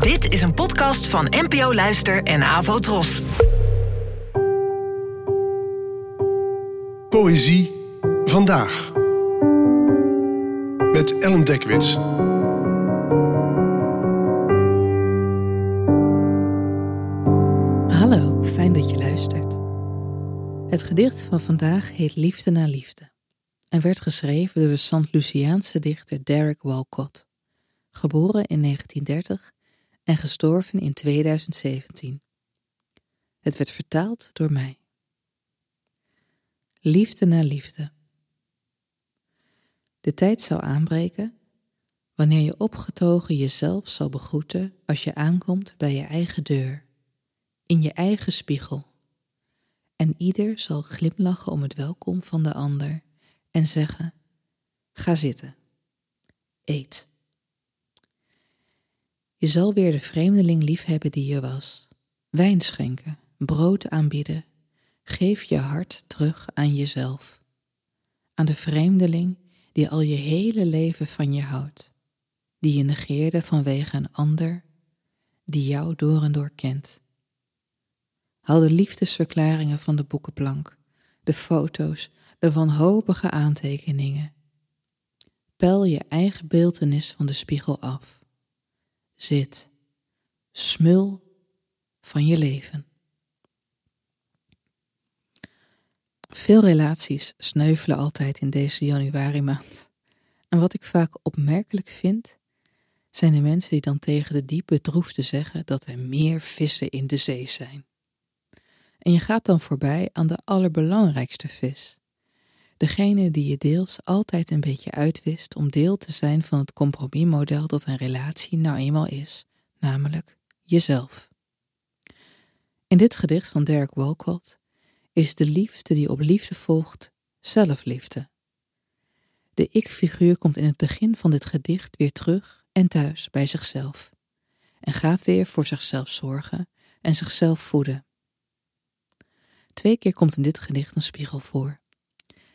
Dit is een podcast van NPO Luister en Avo Tros. Poëzie vandaag. Met Ellen Dekwits. Hallo, fijn dat je luistert. Het gedicht van vandaag heet Liefde na Liefde en werd geschreven door de St. Luciaanse dichter Derek Walcott, geboren in 1930 en gestorven in 2017. Het werd vertaald door mij. Liefde na liefde. De tijd zou aanbreken wanneer je opgetogen jezelf zal begroeten als je aankomt bij je eigen deur, in je eigen spiegel. En ieder zal glimlachen om het welkom van de ander en zeggen: Ga zitten, eet. Je zal weer de vreemdeling liefhebben die je was, wijn schenken, brood aanbieden, geef je hart terug aan jezelf, aan de vreemdeling die al je hele leven van je houdt, die je negeerde vanwege een ander, die jou door en door kent. Haal de liefdesverklaringen van de boekenplank, de foto's, de wanhopige aantekeningen. Pel je eigen beeltenis van de spiegel af. Zit, smul van je leven. Veel relaties sneuvelen altijd in deze januari maand. En wat ik vaak opmerkelijk vind, zijn de mensen die dan tegen de diep bedroefde zeggen dat er meer vissen in de zee zijn. En je gaat dan voorbij aan de allerbelangrijkste vis. Degene die je deels altijd een beetje uitwist om deel te zijn van het compromismodel dat een relatie nou eenmaal is, namelijk jezelf. In dit gedicht van Derek Walcott is de liefde die op liefde volgt zelfliefde. De ik-figuur komt in het begin van dit gedicht weer terug en thuis bij zichzelf en gaat weer voor zichzelf zorgen en zichzelf voeden. Twee keer komt in dit gedicht een spiegel voor.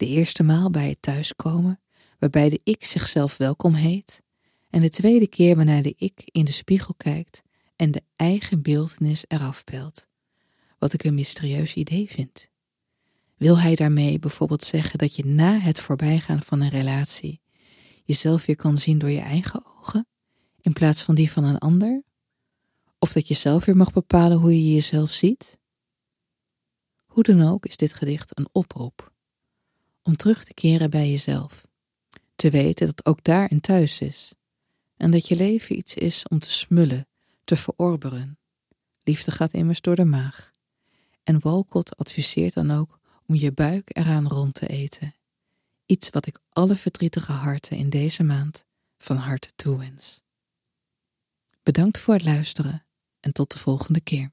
De eerste maal bij het thuiskomen, waarbij de ik zichzelf welkom heet, en de tweede keer wanneer de ik in de spiegel kijkt en de eigen beeldenis eraf pelt, wat ik een mysterieus idee vind. Wil hij daarmee bijvoorbeeld zeggen dat je na het voorbijgaan van een relatie jezelf weer kan zien door je eigen ogen, in plaats van die van een ander? Of dat je zelf weer mag bepalen hoe je jezelf ziet? Hoe dan ook is dit gedicht een oproep om terug te keren bij jezelf, te weten dat ook daar een thuis is en dat je leven iets is om te smullen, te verorberen. Liefde gaat immers door de maag. En Walcott adviseert dan ook om je buik eraan rond te eten. Iets wat ik alle verdrietige harten in deze maand van harte toewens. Bedankt voor het luisteren en tot de volgende keer.